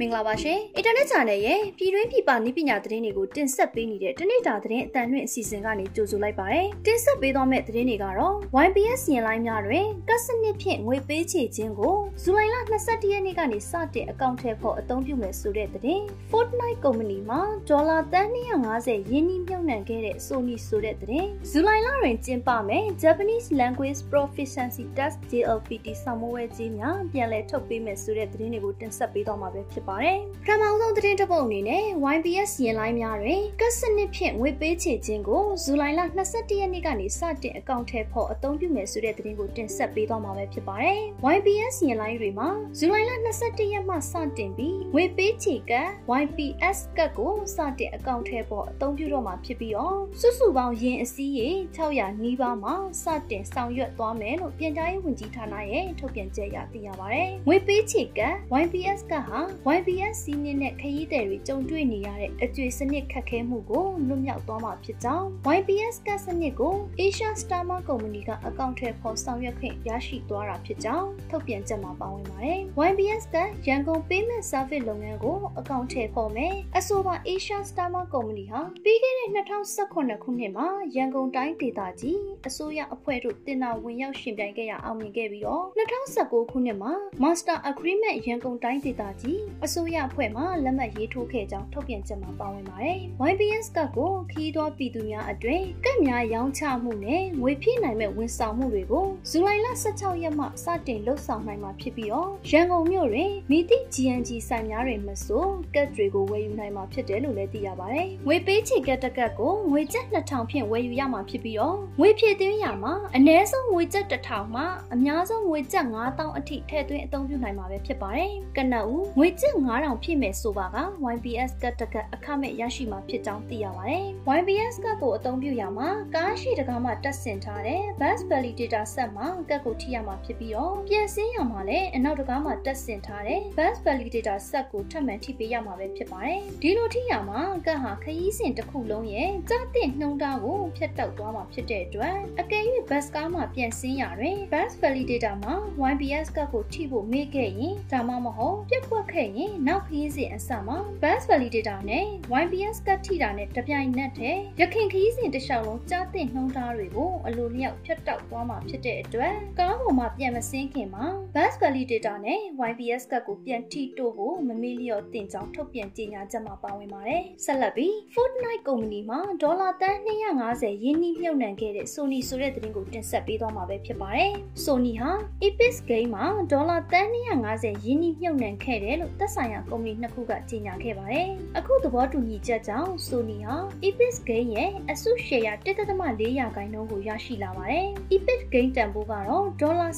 မင်္ဂလာပါရှင်။ Internet Channel ရဲ့ပြည်တွင်းပြည်ပနည်းပညာသတင်းတွေကိုတင်ဆက်ပေးနေတဲ့တနေ့တာသတင်းအတန်လွင့်အစီအစဉ်ကနေကြိုဆိုလိုက်ပါရစေ။တင်ဆက်ပေးသွားမယ့်သတင်းတွေကတော့ YPS စီရင်လိုင်းများတွင်ကတ်စနစ်ဖြင့်ငွေပေးချေခြင်းကိုဇူလိုင်လ22ရက်နေ့ကနေစတင်အကောင့်ထဲဖို့အသုံးပြုမယ်ဆိုတဲ့သတင်း။ Fortnite ကုမ္ပဏီမှာဒေါ်လာတန်း250ရင်းနှီးမြှုပ်နှံခဲ့တဲ့ Sony ဆိုတဲ့သတင်း။ဇူလိုင်လတွင်ကျင်းပမယ် Japanese Language Proficiency Test JLPT ဆောင်မွေးကြီးများပြန်လည်ထုတ်ပေးမယ်ဆိုတဲ့သတင်းတွေကိုတင်ဆက်ပေးသွားမှာပဲဖြစ်ပါတယ်။ပထမဆုံးသတင်းတစ်ပုဒ်အနေနဲ့ YBS ရင်လိုင်းများတွင်ကတ်စနစ်ဖြင့်ငွေပေးချေခြင်းကိုဇူလိုင်လ22ရက်နေ့ကနေစတင်အကောင့်ထဲဖို့အသုံးပြုမယ်ဆိုတဲ့သတင်းကိုတင်ဆက်ပေးသွားမှာပဲဖြစ်ပါတယ်။ YBS ရင်လိုင်းတွေမှာဇူလိုင်လ22ရက်မှစတင်ပြီးငွေပေးချေကတ် YPS ကတ်ကိုစတင်အကောင့်ထဲဖို့အသုံးပြုတော့မှာဖြစ်ပြီးတော့စုစုပေါင်းယင်အစည်းရေ600နီးပါးမှာစတင်ဆောင်ရွက်သွားမယ်လို့ပြန်ကြားရေးဝန်ကြီးဌာနရဲ့ထုတ်ပြန်ချက်အရသိရပါတယ်။ငွေပေးချေကတ် YPS ကဟာ YPS စီးနစ်နဲ့ခရီးသည်တွေကြုံတွေ့နေရတဲ့အကျွေစနစ်ခက်ခဲမှုကိုလွတ်မြောက်သွားမှာဖြစ်ကြောင်း YPS ကစနစ်ကို Asia Starma ကုမ္ပဏီကအကောင့်ထဲပေါ်ဆောင်ရွက်ခွင့်ရရှိသွားတာဖြစ်ကြောင်းထုတ်ပြန်ချက်မှာပါဝင်ပါတယ်။ YPS ကရန်ကုန် Payment Service လုပ်ငန်းကိုအကောင့်ထဲပေါ်မယ်။အဆိုပါ Asia Starma ကုမ္ပဏီဟာပြီးခဲ့တဲ့2018ခုနှစ်မှာရန်ကုန်တိုင်းဒေသကြီးအစိုးရအဖွဲ့တို့တင်နာဝင်ရောက်ရှင်ပြိုင်ခဲ့ရအောင်မြင်ခဲ့ပြီးတော့2019ခုနှစ်မှာ Master Agreement ရန်ကုန်တိုင်းဒေသကြီးအစိုးရအဖွဲ့မှလက်မှတ်ရေးထိုးခဲ့ကြောင်းထုတ်ပြန်ချက်မှာပါဝင်ပါတယ်။ YBS ကကိုခီးသောပြည်သူများအတွင်ကက်များရောင်းချမှုနဲ့ငွေဖြည့်နိုင်မဲ့ဝန်ဆောင်မှုတွေကိုဇူလိုင်လ16ရက်မှစတင်လှုပ်ဆောင်နိုင်မှာဖြစ်ပြီးတော့ရန်ကုန်မြို့တွင်မိသည့် GNG ဆိုင်များတွင်မဆိုကက်တွေကိုဝယ်ယူနိုင်မှာဖြစ်တယ်လို့လည်းသိရပါတယ်။ငွေပေးချေကက်တကက်ကိုငွေကျပ်2000ဖြင့်ဝယ်ယူရမှာဖြစ်ပြီးတော့ငွေဖြည့်သွင်းရမှာအနည်းဆုံးငွေကျပ်1000မှအများဆုံးငွေကျပ်9000အထိထည့်သွင်းအသုံးပြုနိုင်မှာပဲဖြစ်ပါတယ်။ကနအူငွေကျပ်9000ဖြည့်မဲ့ဆိုပါက YBS ကတ်တကတ်အခမဲ့ရရှိမှာဖြစ်ကြောင်းသိရပါတယ်။ YBS ကတ်ကိုအသုံးပြုရမှာကားရှိတကားမှတက်ဆင်ထားတဲ့ bus validator set မှာကတ်ကိုထိရမှာဖြစ်ပြီးတော့ပြန်ဆင်းရမှာလည်းအနောက်တကားမှတက်ဆင်ထားတဲ့ bus validator set ကိုထပ်မံထိပေးရမှာပဲဖြစ်ပါတယ်။ဒီလိုထိရမှာကတ်ဟာခရီးစဉ်တစ်ခုလုံးရဲ့ကြားတဲ့နှုံးသားကိုဖျက်တောက်သွားမှာဖြစ်တဲ့အတွက်အကယ်၍ bus ကားမှပြန်ဆင်းရတွင် bus validator မှာ YBS ကတ်ကိုထိဖို့မေ့ခဲ့ရင်ဒါမှမဟုတ်ပြက်ကွက်ခဲ့ရင်နောက်ခရီးစဉ်အစမှာ bus validator နဲ့ YBS ကတ်ထိတာနဲ့တပြိုင်နက်တည်းရခင်ခရီးစဉ်တစ်လျှောက်လုံးကြားတဲ့နှုံးသားတွေကိုအလိုလျောက်ဖျက်တောက်သွားမှာဖြစ်တဲ့အတွက်ကားပေါ်မှာပြန်မဆင်းခင်မှာ bus validator နဲ့ YBS ကတ်ကိုပြန်ထိတို့ဖို့မမေ့လျော့တင်ကြောင်းထုတ်ပြန်ကြေညာချက်မှာပါဝင်ပါတယ်။ဆက်လက်ပြီး Fortnite ကုမ္ပဏီမှာဒေါ်လာတန်း250ရင်းနှီးမြှုပ်နှံခဲ့တဲ့ Sony ဆိုတဲ့သတင်းကိုတင်ဆက်ပေးသွားမှာပဲဖြစ်ပါတယ်။ Sony ဟာ Epic Game မှာဒေါ်လာတန်း250ရင်းနှီးမြှုပ်နှံခဲ့တယ်လို့သက်ဆိုင်ရာကုမ္ပဏီနှစ်ခုကကြေညာခဲ့ပါတယ်။အခုသဘောတူညီချက်ကြောင့် Sony ဟာ Epic Game ရဲ့အစုရှယ်ယာ1.4ရာခိုင်နှုန်းကိုရရှိလာပါတယ်။ Epic Game တန်ဖိုးကတော့ဒေါ်လာ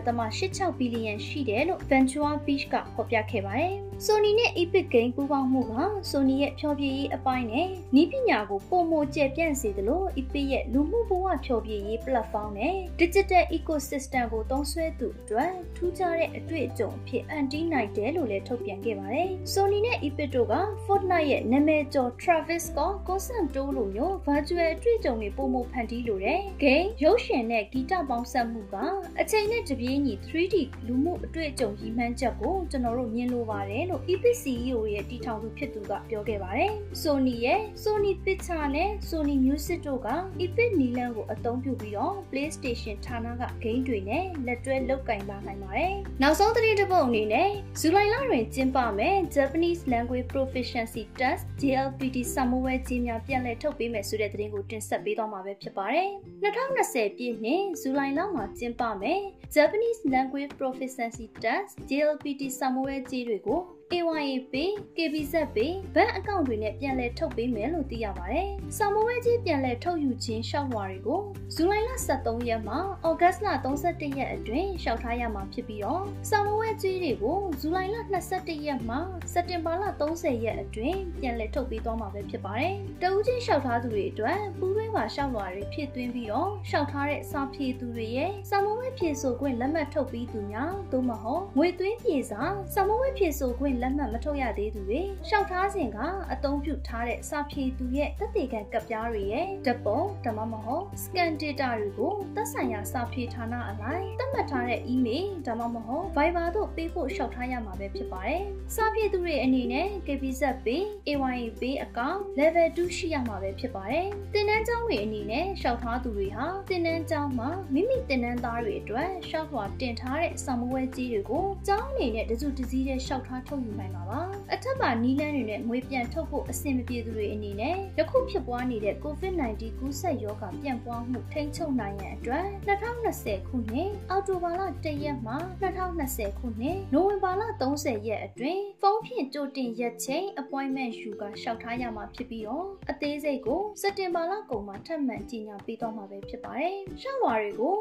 19.86ဘီလီယံရှိတယ်လို့ Ventura Beach ကဖော်ပြခဲ့ပါတယ်။ Sony နဲ့ Epic Game ပူးပေါင်းမှုက Sony ရဲ့ဖျော်ဖြေရေးအပိုင်းနဲ့နည်းပညာကိုပုံမကျပြန့်စေသလို Epic ရဲ့လူမှုဘဝဖျော်ဖြေရေး platform နဲ့ digital ecosystem ကိုသုံးစွဲသူအတွက်ထူးခြားတဲ့အတွေ့အကြုံအဖြစ်အန်တီးနိုင်တယ်လို့လည်းထုတ်ပြန်ခဲ့ပါတယ်။ Sony နဲ့ Epic တို့က Fortnite ရဲ့နာမည်ကျော် Travis Scott Concert Tour လိုမျိုး virtual အတွေ့အကြုံတွေပုံမဖန်တီးလိုတဲ့ game ရုပ်ရှင်နဲ့ဂီတပေါင်းစပ်မှုကအချိန်နဲ့တပြေးညီ 3D လူမှုအတွေ့အကြုံရည်မှန်းချက်ကိုကျွန်တော်တို့မြင်လိုပါတယ်လို့ Epic CEO ရဲ့တီထောင်သူဖြစ်သူကပြောခဲ့ပါတယ်။ Sony ရဲ့ Sony Picture နဲ့ Sony Music တို့က Epic နီလန်းကိုအသုံးပြုပြီးတော့ PlayStation ဌာနက game တွေနဲ့လက်တွဲလုပ်ကင်လာနိုင်ပါတယ်။နောက်ဆုံးသတင်းတစ်ပုဒ်အနေနဲ့ဇူလိုင်လတွင်ကျင်းပမယ် Japanese Language Proficiency Test JLPT စာမေးပွဲကြီးများပြန်လည်ထုတ်ပေးမယ်ဆိုတဲ့သတင်းကိုတင်ဆက်ပေးသွားမှာပဲဖြစ်ပါတယ်။2020ပြည့်နှစ်ဇူလိုင်လမှာကျင်းပမယ် Japanese Language Proficiency Test JLPT စာမေးပွဲကြီးတွေကို AYAP, KBZP ဘဏ်အကောင့်တွေနဲ့ပြန်လည်ထုတ်ပေးမယ်လို့သိရပါတယ်။စာမိုးဝဲကြီးပြန်လည်ထုတ်ယူခြင်းရှောက်လွှာတွေကိုဇူလိုင်လ23ရက်မှဩဂတ်လ31ရက်အတွင်းရှောက်ထားရမှာဖြစ်ပြီးတော့စာမိုးဝဲကြီးတွေကိုဇူလိုင်လ21ရက်မှစက်တင်ဘာလ30ရက်အတွင်းပြန်လည်ထုတ်ပေးသွားမှာပဲဖြစ်ပါတယ်။တဦးချင်းရှောက်ထားသူတွေအတွက်ပူးတွဲပါရှောက်လွှာတွေဖြည့်သွင်းပြီးတော့ရှောက်ထားတဲ့စာဖြည့်သူတွေရဲ့စာမိုးဝဲဖြည့်ဆိုခွင့်လက်မှတ်ထုတ်ပြီးသူများသို့မဟုတ်ငွေသွင်းပြေစာစာမိုးဝဲဖြည့်ဆိုခွင့်လက်မှတ်မထုတ်ရသေးသူတွေရှောက်ထားစဉ်ကအသုံးပြုထားတဲ့စာဖြေသူရဲ့သက်သေခံကပ်ပြားတွေရဲ့ဓပုံဓမ္မမဟုတ် scan data တွေကိုသက်ဆိုင်ရာစာဖြေဌာနအလိုက်သတ်မှတ်ထားတဲ့ email ဒါမှမဟုတ် Viber တို့ပေးဖို့ရှောက်ထားရမှာပဲဖြစ်ပါတယ်။စာဖြေသူတွေအနေနဲ့ KPZ Pay, AYA Pay အကောင့် level 2ရှိရမှာပဲဖြစ်ပါတယ်။တင်နန်းကျောင်းတွေအနေနဲ့ရှောက်ထားသူတွေဟာတင်နန်းကျောင်းမှာမိမိတင်နန်းသားတွေအတွက်ရှောက်လွှာတင်ထားတဲ့စာမွေးကြီးတွေကိုကျောင်းအနေနဲ့တစုတစည်းနဲ့ရှောက်ထားထုတ်ယူနိုင်ပါပါ။အထက်ပါနီးလန်းတွေနဲ့ငွေပြန်ထုတ်ဖို့အဆင်မပြေသူတွေအနေနဲ့ယခုဖြစ်ပွားနေတဲ့ COVID-19 ကူးစက်ရောဂါပြန့်ပွားမှုထိန်းချုပ်နိုင်ရန်အတွက်2020ခုနှစ်အောက်တိုဘာလ1ရက်မှ2020ခုနှစ်နိုဝင်ဘာလ30ရက်အတွင်းဖုန်းဖြင့်ကြိုတင်ရက်ချိန် appointment ယူကလျှောက်ထားရမှာဖြစ်ပြီးတော့အသေးစိတ်ကိုစက်တင်ဘာလကုန်မှာထပ်မံကြီးညာပေးသွားမှာပဲဖြစ်ပါတယ်။ရှောက်ဝါတွေကို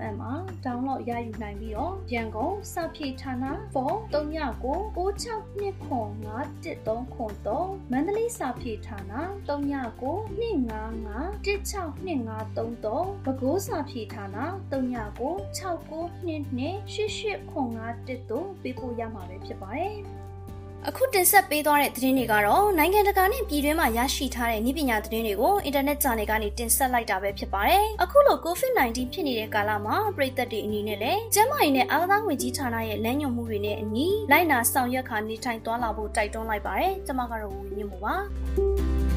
www.ascoja-maja.org.mm မှာ download ရယူနိုင်ပြီးတော့ရန်ကုန်စာဖြေဌာန4 3996251333မန္တလေးစာဖြေဌာန3992551623ပဲခူးစာဖြေဌာန3969228885တို့ပေးပို့ရမှာပဲဖြစ်ပါတယ် အခုတင်ဆက်ပေးသွားတဲ့သတင်းတွေကတော့နိုင်ငံတကာနဲ့ပြည်တွင်းမှာရရှိထားတဲ့နည်းပညာသတင်းတွေကိုအင်တာနက်ဂျာနယ်ကနေတင်ဆက်လိုက်တာပဲဖြစ်ပါတယ်။အခုလို COVID-19 ဖြစ်နေတဲ့ကာလမှာပြည်သက်တွေအနေနဲ့လည်းကျန်းမာရေးနဲ့အားကစားဝန်ကြီးဌာနရဲ့လမ်းညွှန်မှုတွေနဲ့အညီလိုက်နာဆောင်ရွက်ခါနေထိုင်သွားလာဖို့တိုက်တွန်းလိုက်ပါတယ်။ကျွန်မကတော့ဝင်းမြင့်ပါပါ။